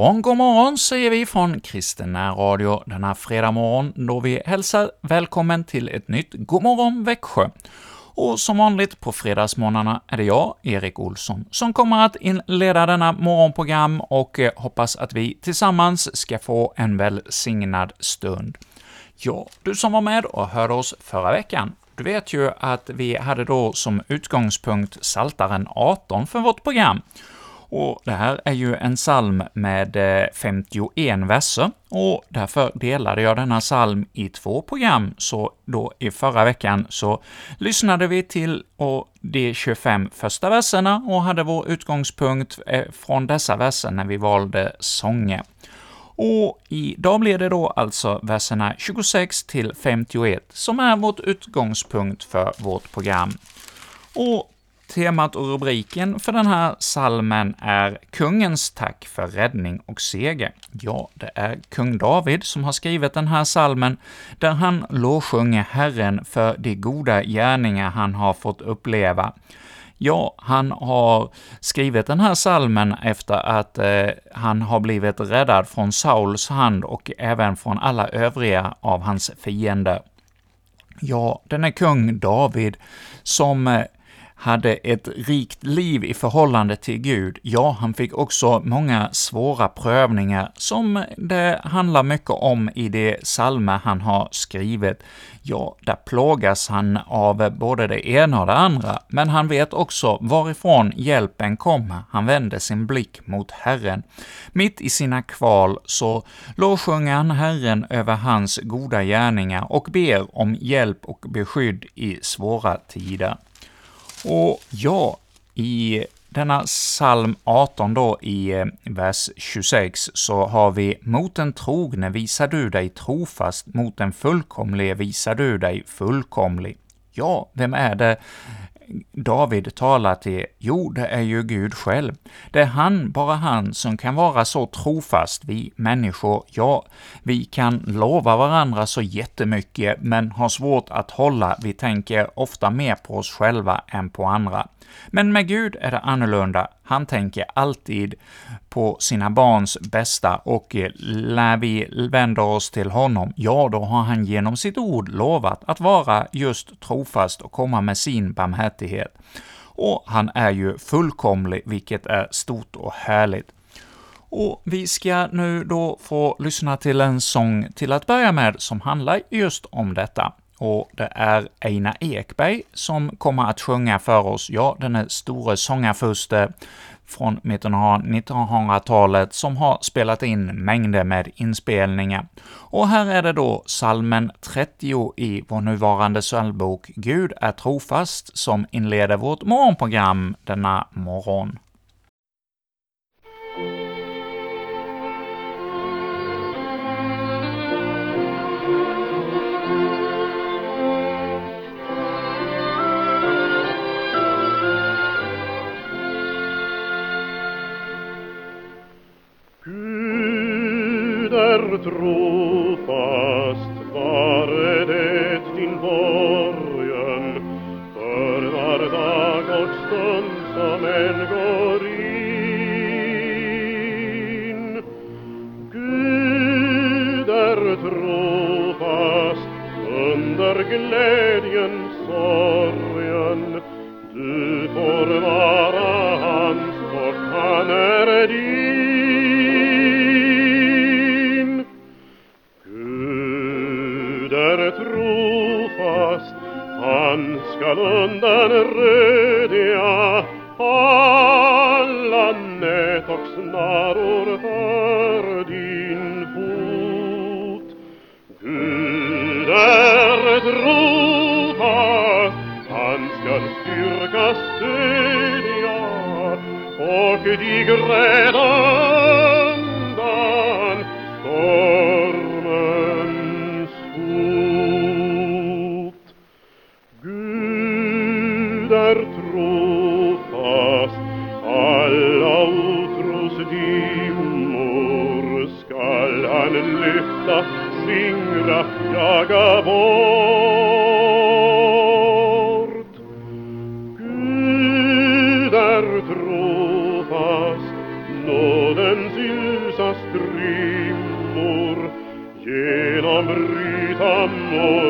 God morgon, god morgon säger vi från Kristen Radio denna fredag morgon, då vi hälsar välkommen till ett nytt God morgon Växjö. Och som vanligt på fredagsmorgnarna är det jag, Erik Olsson, som kommer att inleda denna morgonprogram och eh, hoppas att vi tillsammans ska få en välsignad stund. Ja, du som var med och hörde oss förra veckan, du vet ju att vi hade då som utgångspunkt Saltaren 18 för vårt program. Och det här är ju en psalm med eh, 51 verser, och därför delade jag denna psalm i två program, så då i förra veckan så lyssnade vi till de 25 första verserna och hade vår utgångspunkt eh, från dessa verser när vi valde sånger. Och idag blir det då alltså verserna 26 till 51 som är vårt utgångspunkt för vårt program. Och Temat och rubriken för den här salmen är ”Kungens tack för räddning och seger”. Ja, det är kung David som har skrivit den här salmen, där han lovsjunger Herren för de goda gärningar han har fått uppleva. Ja, han har skrivit den här salmen efter att eh, han har blivit räddad från Sauls hand och även från alla övriga av hans fiender. Ja, den är kung David som eh, hade ett rikt liv i förhållande till Gud. Ja, han fick också många svåra prövningar, som det handlar mycket om i de psalmer han har skrivit. Ja, där plågas han av både det ena och det andra, men han vet också varifrån hjälpen kommer. Han vänder sin blick mot Herren. Mitt i sina kval så lovsjunger han Herren över hans goda gärningar och ber om hjälp och beskydd i svåra tider. Och ja, i denna psalm 18 då, i eh, vers 26, så har vi ”Mot den trogne visar du dig trofast, mot den fullkomlige visar du dig fullkomlig”. Ja, vem är det David talar till? Jo, det är ju Gud själv. Det är han, bara han, som kan vara så trofast. Vi människor, ja, vi kan lova varandra så jättemycket, men har svårt att hålla. Vi tänker ofta mer på oss själva än på andra. Men med Gud är det annorlunda. Han tänker alltid på sina barns bästa, och eh, när vi vänder oss till honom, ja, då har han genom sitt ord lovat att vara just trofast och komma med sin barmhärtighet. Och han är ju fullkomlig, vilket är stort och härligt. Och vi ska nu då få lyssna till en sång till att börja med, som handlar just om detta och det är Eina Ekberg som kommer att sjunga för oss, ja, den är store sångarfurste från mitten av 1900-talet som har spelat in mängder med inspelningar. Och här är det då salmen 30 i vår nuvarande psalmbok ”Gud är trofast” som inleder vårt morgonprogram denna morgon. Trofast vare det din borgen för var dag och stund som en går in. Gud är trofast under glädjen, skall undanröja alla nät och snaror för din fot. Gud är trofast, han skall styrka stödja och dig rädda skingra, bort. Gud är trofast, nådens ljusa strimmor genombryta mor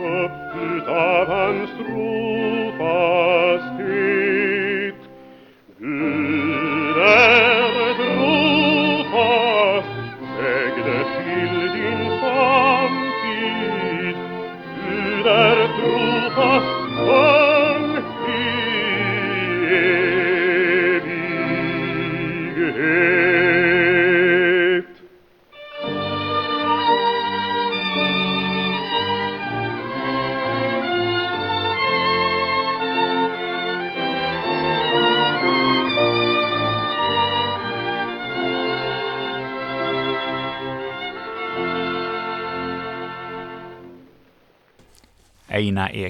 lysas upp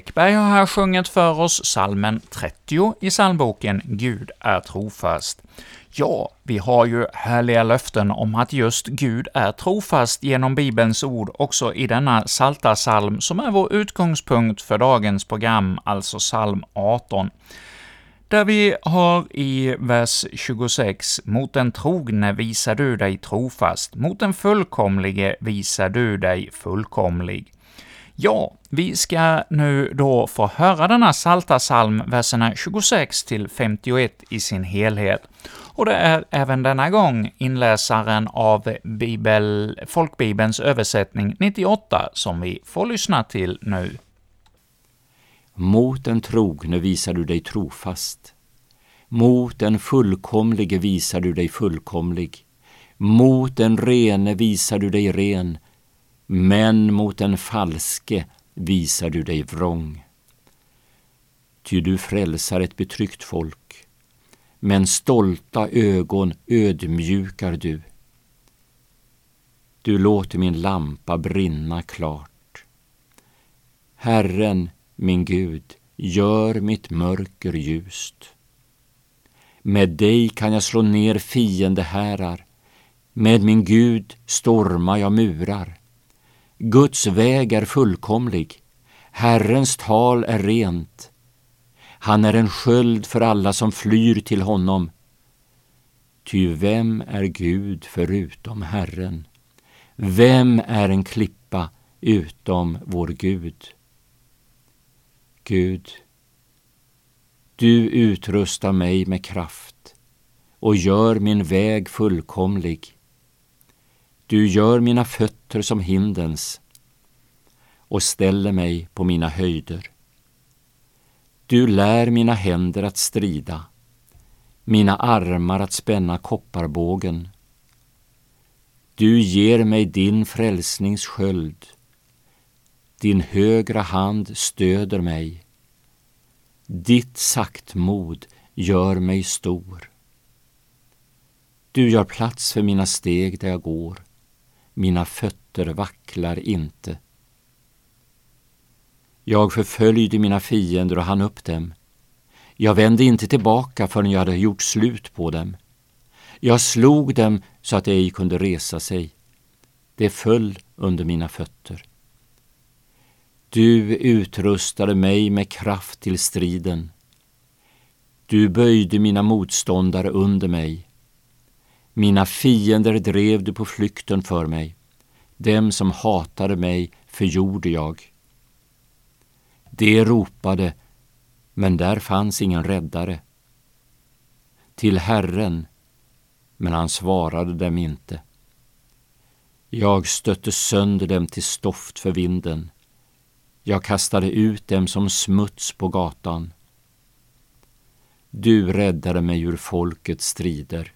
Ekberg har här sjungit för oss salmen 30 i psalmboken Gud är trofast. Ja, vi har ju härliga löften om att just Gud är trofast genom Bibelns ord också i denna salta salm som är vår utgångspunkt för dagens program, alltså psalm 18 där vi har i vers 26 ”Mot den trogne visar du dig trofast, mot den fullkomlige visar du dig fullkomlig”. Ja, vi ska nu då få höra denna salta psalm, verserna 26 till 51 i sin helhet. Och det är även denna gång inläsaren av Bibel, folkbibelns översättning 98 som vi får lyssna till nu. Mot den trogne visar du dig trofast. Mot den fullkomlige visar du dig fullkomlig. Mot den rene visar du dig ren, men mot den falske visar du dig vrång. Ty du frälsar ett betryckt folk, men stolta ögon ödmjukar du. Du låter min lampa brinna klart. Herren, min Gud, gör mitt mörker ljust. Med dig kan jag slå ner fiendehärar, med min Gud stormar jag murar. Guds väg är fullkomlig, Herrens tal är rent. Han är en sköld för alla som flyr till honom. Ty vem är Gud förutom Herren? Vem är en klippa utom vår Gud? Gud, du utrustar mig med kraft och gör min väg fullkomlig. Du gör mina fötter som hindens och ställer mig på mina höjder. Du lär mina händer att strida, mina armar att spänna kopparbågen. Du ger mig din frälsnings sköld. Din högra hand stöder mig. Ditt saktmod gör mig stor. Du gör plats för mina steg där jag går. Mina fötter vacklar inte. Jag förföljde mina fiender och hann upp dem. Jag vände inte tillbaka förrän jag hade gjort slut på dem. Jag slog dem så att de ej kunde resa sig. De föll under mina fötter. Du utrustade mig med kraft till striden. Du böjde mina motståndare under mig. Mina fiender drev du på flykten för mig. Dem som hatade mig förgjorde jag. De ropade, men där fanns ingen räddare. Till Herren, men han svarade dem inte. Jag stötte sönder dem till stoft för vinden. Jag kastade ut dem som smuts på gatan. Du räddade mig ur folkets strider.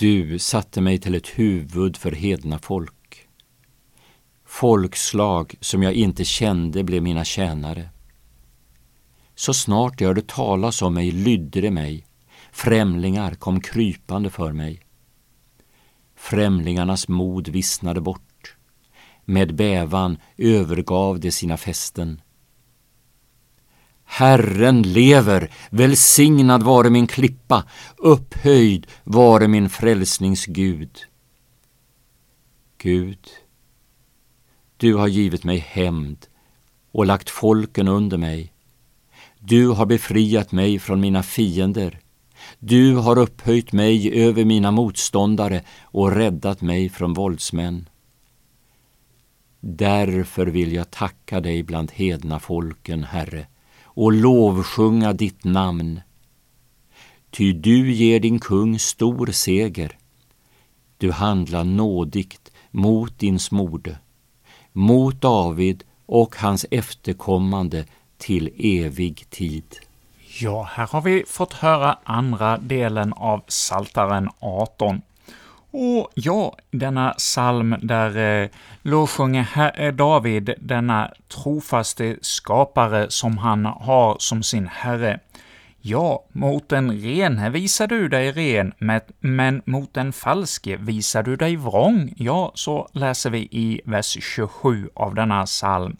Du satte mig till ett huvud för hedna folk. Folkslag som jag inte kände blev mina tjänare. Så snart jag hörde talas om mig lydde de mig. Främlingar kom krypande för mig. Främlingarnas mod vissnade bort. Med bävan övergav de sina fästen. Herren lever, välsignad vare min klippa, upphöjd vare min frälsningsgud. Gud, du har givit mig hämnd och lagt folken under mig. Du har befriat mig från mina fiender. Du har upphöjt mig över mina motståndare och räddat mig från våldsmän. Därför vill jag tacka dig bland hedna folken, Herre, och lovsjunga ditt namn. Ty du ger din kung stor seger. Du handlar nådigt mot din smorde, mot David och hans efterkommande till evig tid. Ja, här har vi fått höra andra delen av Saltaren 18. Och ja, denna psalm där eh, lovsjunger eh, David denna trofaste skapare som han har som sin herre. Ja, mot den rene visar du dig ren, men mot den falske visar du dig vrång. Ja, så läser vi i vers 27 av denna psalm.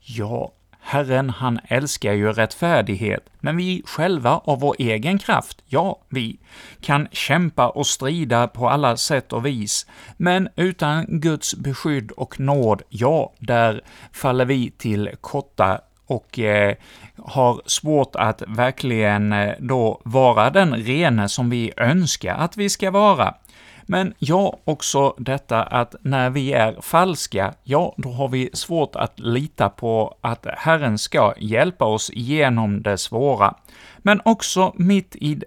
Ja, Herren, han älskar ju rättfärdighet, men vi själva av vår egen kraft, ja, vi kan kämpa och strida på alla sätt och vis, men utan Guds beskydd och nåd, ja, där faller vi till korta och eh, har svårt att verkligen eh, då vara den rene som vi önskar att vi ska vara. Men ja, också detta att när vi är falska, ja, då har vi svårt att lita på att Herren ska hjälpa oss igenom det svåra. Men också mitt i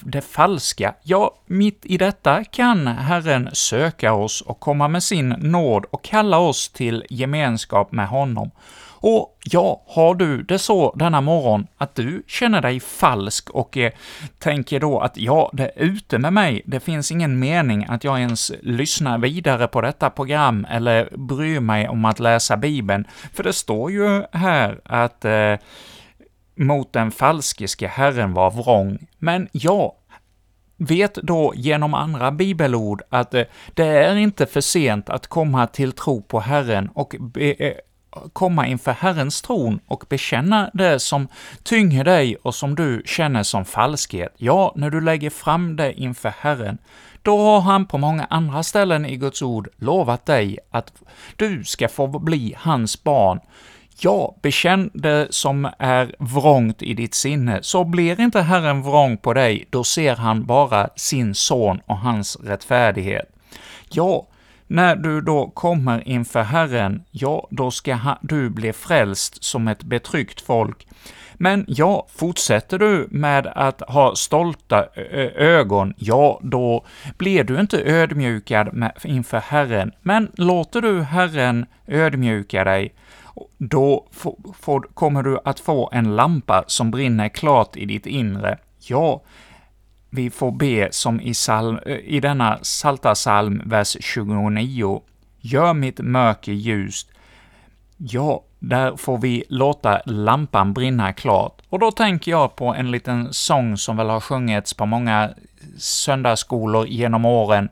det falska, ja, mitt i detta kan Herren söka oss och komma med sin nåd och kalla oss till gemenskap med honom. Och ja, har du det så denna morgon att du känner dig falsk och eh, tänker då att ja, det är ute med mig, det finns ingen mening att jag ens lyssnar vidare på detta program eller bryr mig om att läsa Bibeln, för det står ju här att eh, mot den falskiske Herren var vrång. Men ja, vet då genom andra bibelord att eh, det är inte för sent att komma till tro på Herren och be, eh, komma inför Herrens tron och bekänna det som tynger dig och som du känner som falskhet. Ja, när du lägger fram det inför Herren, då har han på många andra ställen i Guds ord lovat dig att du ska få bli hans barn. Ja, bekänn det som är vrångt i ditt sinne, så blir inte Herren vrång på dig, då ser han bara sin son och hans rättfärdighet. Ja, när du då kommer inför Herren, ja, då ska du bli frälst som ett betryggt folk. Men ja, fortsätter du med att ha stolta ögon, ja, då blir du inte ödmjukad inför Herren. Men låter du Herren ödmjuka dig, då kommer du att få en lampa som brinner klart i ditt inre. Ja, vi får be som i, salm, eh, i denna salta salm, vers 29. Gör mitt mörker ljust. Ja, där får vi låta lampan brinna klart. Och då tänker jag på en liten sång som väl har sjungits på många söndagsskolor genom åren.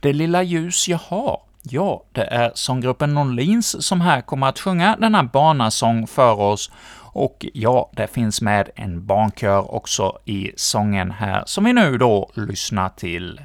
Det lilla ljus jag har. Ja, det är sånggruppen Norlins som här kommer att sjunga denna barnasång för oss, och ja, det finns med en barnkör också i sången här, som vi nu då lyssnar till.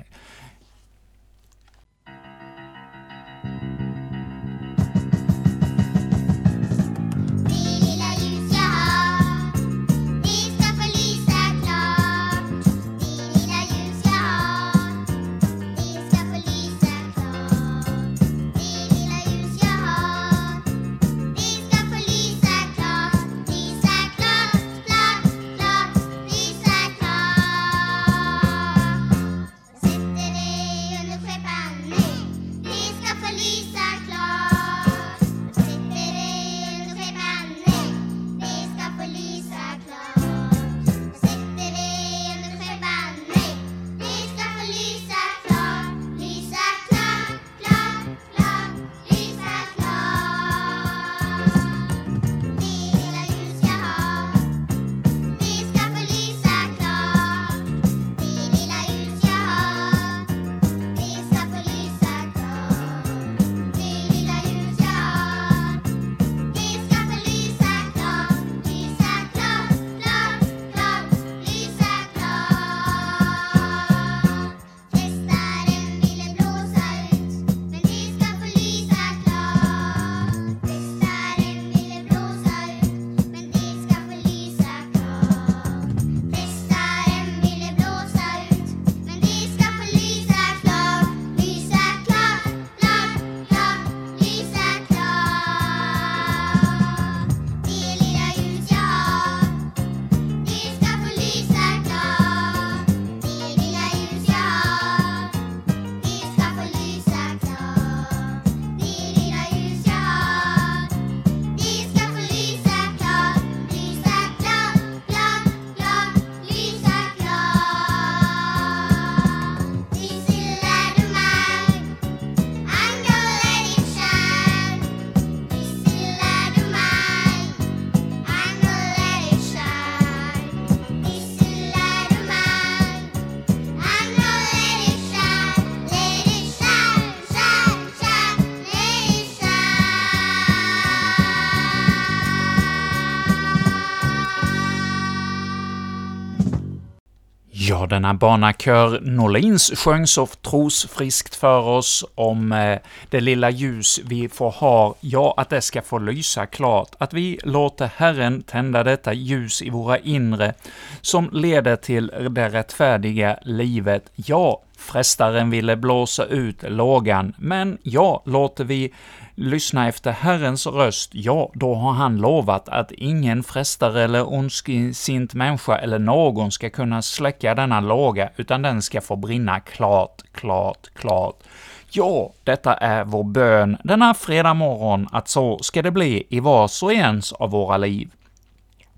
Denna barnakör Norlins sjöng så trosfriskt för oss om eh, det lilla ljus vi får ha, ja, att det ska få lysa klart, att vi låter Herren tända detta ljus i våra inre, som leder till det rättfärdiga livet. Ja, frestaren ville blåsa ut lågan, men ja, låter vi lyssna efter Herrens röst, ja, då har han lovat att ingen frestare eller ondsint människa eller någon ska kunna släcka denna låga, utan den ska få brinna klart, klart, klart. Ja, detta är vår bön denna fredag morgon, att så ska det bli i vars och ens av våra liv.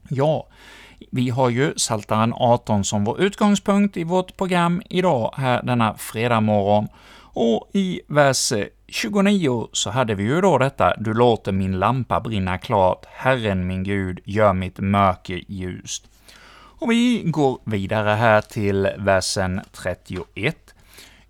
Ja, vi har ju Saltaren 18 som vår utgångspunkt i vårt program idag, här denna fredag morgon, och i vers 29 så hade vi ju då detta ”Du låter min lampa brinna klart, Herren min Gud gör mitt mörker ljust”. Och vi går vidare här till versen 31.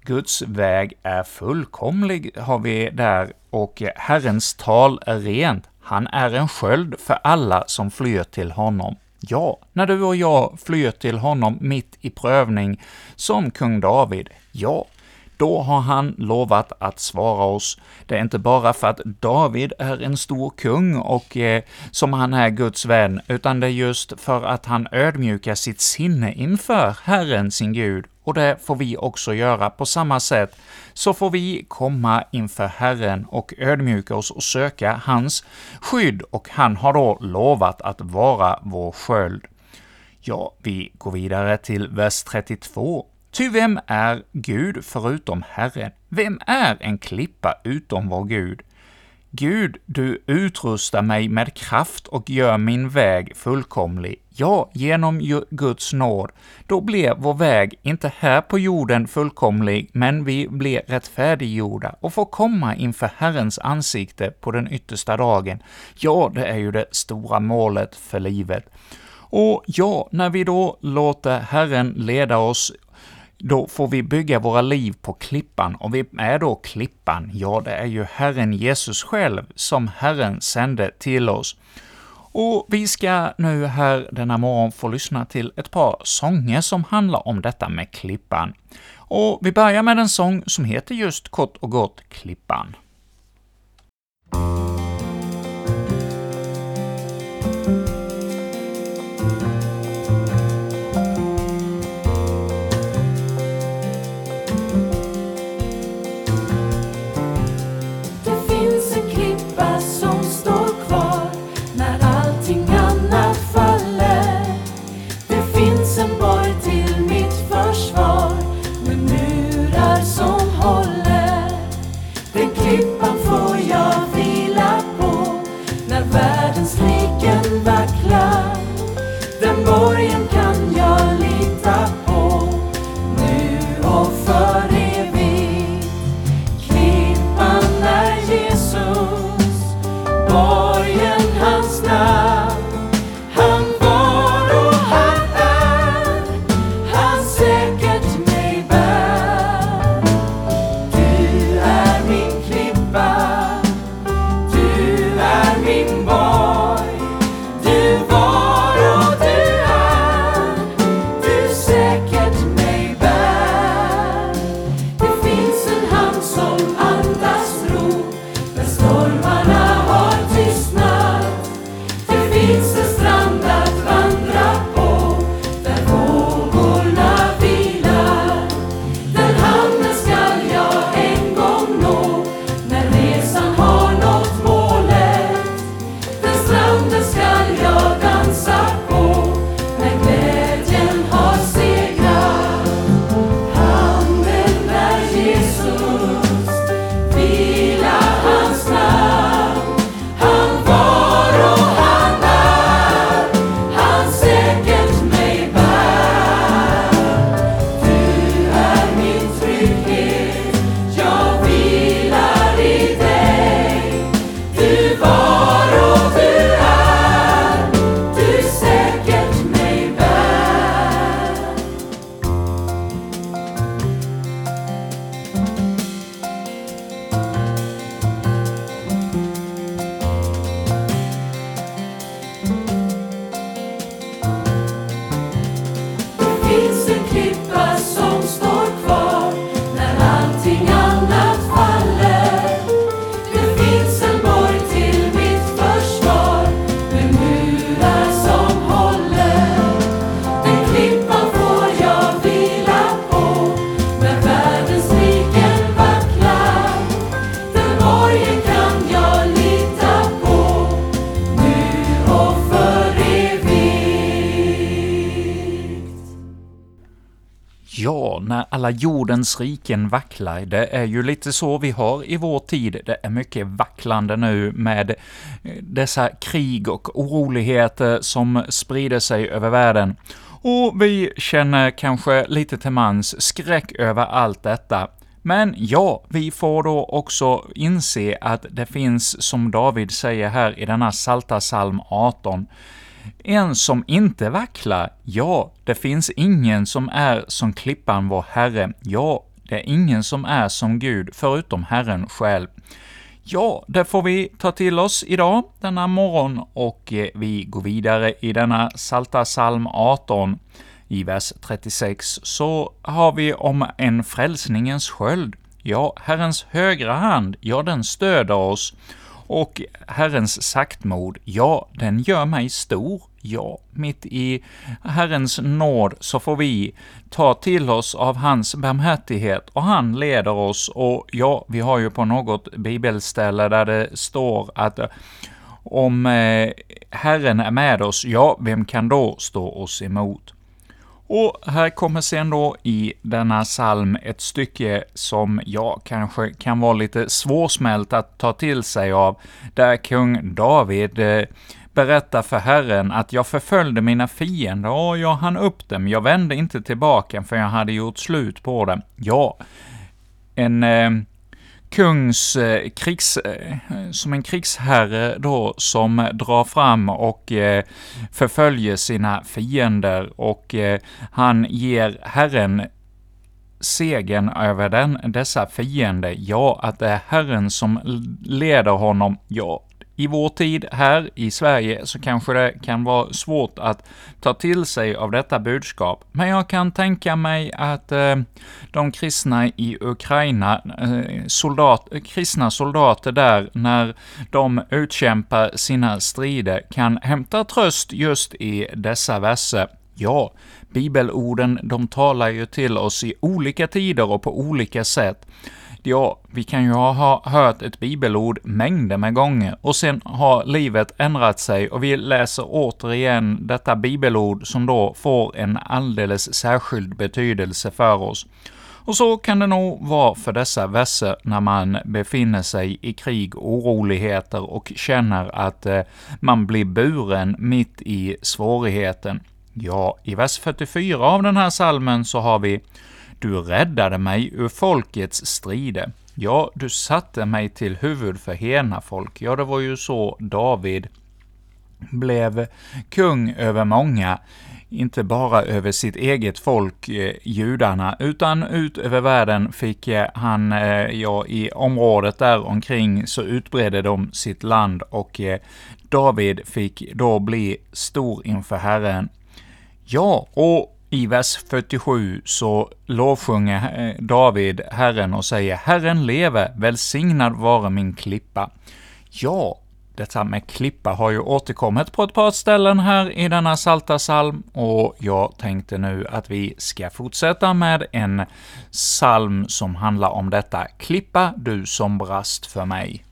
Guds väg är fullkomlig, har vi där, och Herrens tal är rent. Han är en sköld för alla som flyr till honom. Ja, när du och jag flyr till honom mitt i prövning, som kung David, ja, då har han lovat att svara oss. Det är inte bara för att David är en stor kung och eh, som han är Guds vän, utan det är just för att han ödmjukar sitt sinne inför Herren, sin Gud, och det får vi också göra på samma sätt. Så får vi komma inför Herren och ödmjuka oss och söka hans skydd, och han har då lovat att vara vår sköld. Ja, vi går vidare till vers 32. Ty vem är Gud förutom Herren? Vem är en klippa utom vår Gud? Gud, du utrustar mig med kraft och gör min väg fullkomlig. Ja, genom Guds nåd, då blir vår väg inte här på jorden fullkomlig, men vi blir rättfärdiggjorda och får komma inför Herrens ansikte på den yttersta dagen. Ja, det är ju det stora målet för livet. Och ja, när vi då låter Herren leda oss då får vi bygga våra liv på klippan, och vem är då klippan? Ja, det är ju Herren Jesus själv, som Herren sände till oss. Och vi ska nu här denna morgon få lyssna till ett par sånger som handlar om detta med klippan. Och vi börjar med en sång som heter just kort och gott Klippan. Världens blicken vacklar, den borgen kan alla jordens riken vacklar, det är ju lite så vi har i vår tid. Det är mycket vacklande nu med eh, dessa krig och oroligheter som sprider sig över världen. Och vi känner kanske lite till mans skräck över allt detta. Men ja, vi får då också inse att det finns, som David säger här i denna Salta psalm 18, en som inte vacklar, ja, det finns ingen som är som klippan vår Herre, ja, det är ingen som är som Gud förutom Herren själv. Ja, det får vi ta till oss idag, denna morgon, och eh, vi går vidare i denna Salta psalm 18. I vers 36 så har vi om en frälsningens sköld. Ja, Herrens högra hand, ja, den stöder oss, och Herrens saktmod, ja, den gör mig stor. Ja, mitt i Herrens nåd så får vi ta till oss av hans barmhärtighet, och han leder oss, och ja, vi har ju på något bibelställe där det står att om eh, Herren är med oss, ja, vem kan då stå oss emot? Och här kommer sen då i denna psalm ett stycke som, jag kanske kan vara lite svårsmält att ta till sig av, där kung David eh, berättar för Herren att jag förföljde mina fiender och jag hann upp dem, jag vände inte tillbaka för jag hade gjort slut på dem. Ja, en eh, kungs eh, krigs, eh, som en krigsherre då som drar fram och eh, förföljer sina fiender och eh, han ger Herren segern över den, dessa fiender. Ja, att det är Herren som leder honom. Ja, i vår tid här i Sverige så kanske det kan vara svårt att ta till sig av detta budskap, men jag kan tänka mig att eh, de kristna i Ukraina, eh, soldat, eh, kristna soldater där, när de utkämpar sina strider, kan hämta tröst just i dessa verser. Ja, bibelorden, de talar ju till oss i olika tider och på olika sätt. Ja, vi kan ju ha hört ett bibelord mängder med gånger, och sen har livet ändrat sig och vi läser återigen detta bibelord som då får en alldeles särskild betydelse för oss. Och så kan det nog vara för dessa verser när man befinner sig i krig och oroligheter och känner att eh, man blir buren mitt i svårigheten. Ja, i vers 44 av den här salmen så har vi du räddade mig ur folkets strider. Ja, du satte mig till huvud för hena folk. Ja, det var ju så David blev kung över många, inte bara över sitt eget folk, eh, judarna, utan ut över världen fick eh, han, eh, ja, i området där omkring så utbredde de sitt land och eh, David fick då bli stor inför Herren. Ja, och i vers 47 så lovsjunger eh, David Herren och säger ”Herren leve, välsignad vare min klippa”. Ja, detta med klippa har ju återkommit på ett par ställen här i denna salta psalm, och jag tänkte nu att vi ska fortsätta med en psalm som handlar om detta ”Klippa du som brast för mig”.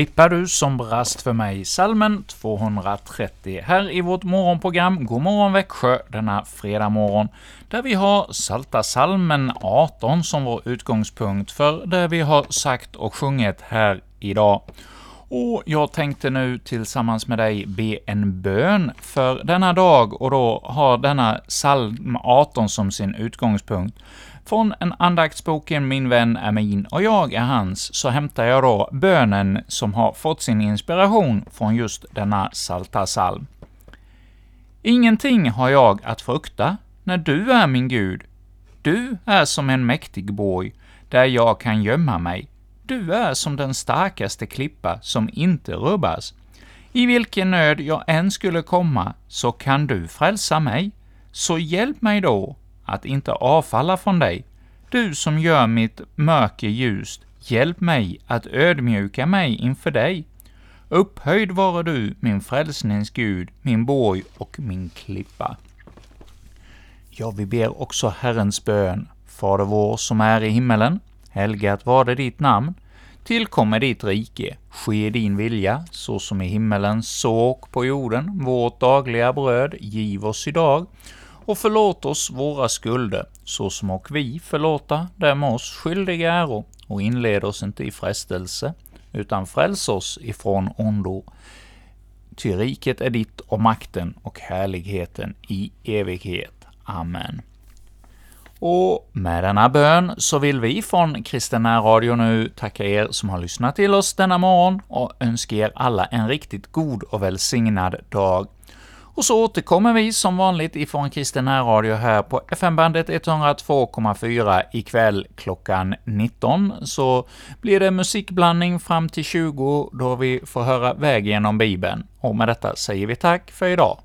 Klippa du som brast för mig, salmen 230, här i vårt morgonprogram God morgon Växjö denna fredag morgon, där vi har Salta salmen 18 som vår utgångspunkt för det vi har sagt och sjungit här idag. Och jag tänkte nu tillsammans med dig be en bön för denna dag, och då har denna psalm 18 som sin utgångspunkt. Från en andaktsboken Min vän är min och jag är hans, så hämtar jag då bönen som har fått sin inspiration från just denna salta salm. Ingenting har jag att frukta när du är min Gud. Du är som en mäktig borg, där jag kan gömma mig. Du är som den starkaste klippa som inte rubbas. I vilken nöd jag än skulle komma, så kan du frälsa mig. Så hjälp mig då att inte avfalla från dig. Du som gör mitt mörker ljust, hjälp mig att ödmjuka mig inför dig. Upphöjd vare du, min frälsnings Gud, min borg och min klippa. Ja, vi ber också Herrens bön. Fader vår som är i himmelen. Helgat varde ditt namn. Tillkommer ditt rike. Ske din vilja, så som i himmelen, så och på jorden. Vårt dagliga bröd giv oss idag. Och förlåt oss våra skulder, så som och vi förlåta dem oss skyldiga äro. Och inled oss inte i frestelse, utan fräls oss ifrån ondo. Ty riket är ditt och makten och härligheten i evighet. Amen. Och med denna bön så vill vi från Kristen Radio nu tacka er som har lyssnat till oss denna morgon och önska er alla en riktigt god och välsignad dag. Och så återkommer vi som vanligt ifrån Kristen Radio här på FM-bandet 102,4 ikväll klockan 19, så blir det musikblandning fram till 20 då vi får höra Väg genom Bibeln. Och med detta säger vi tack för idag.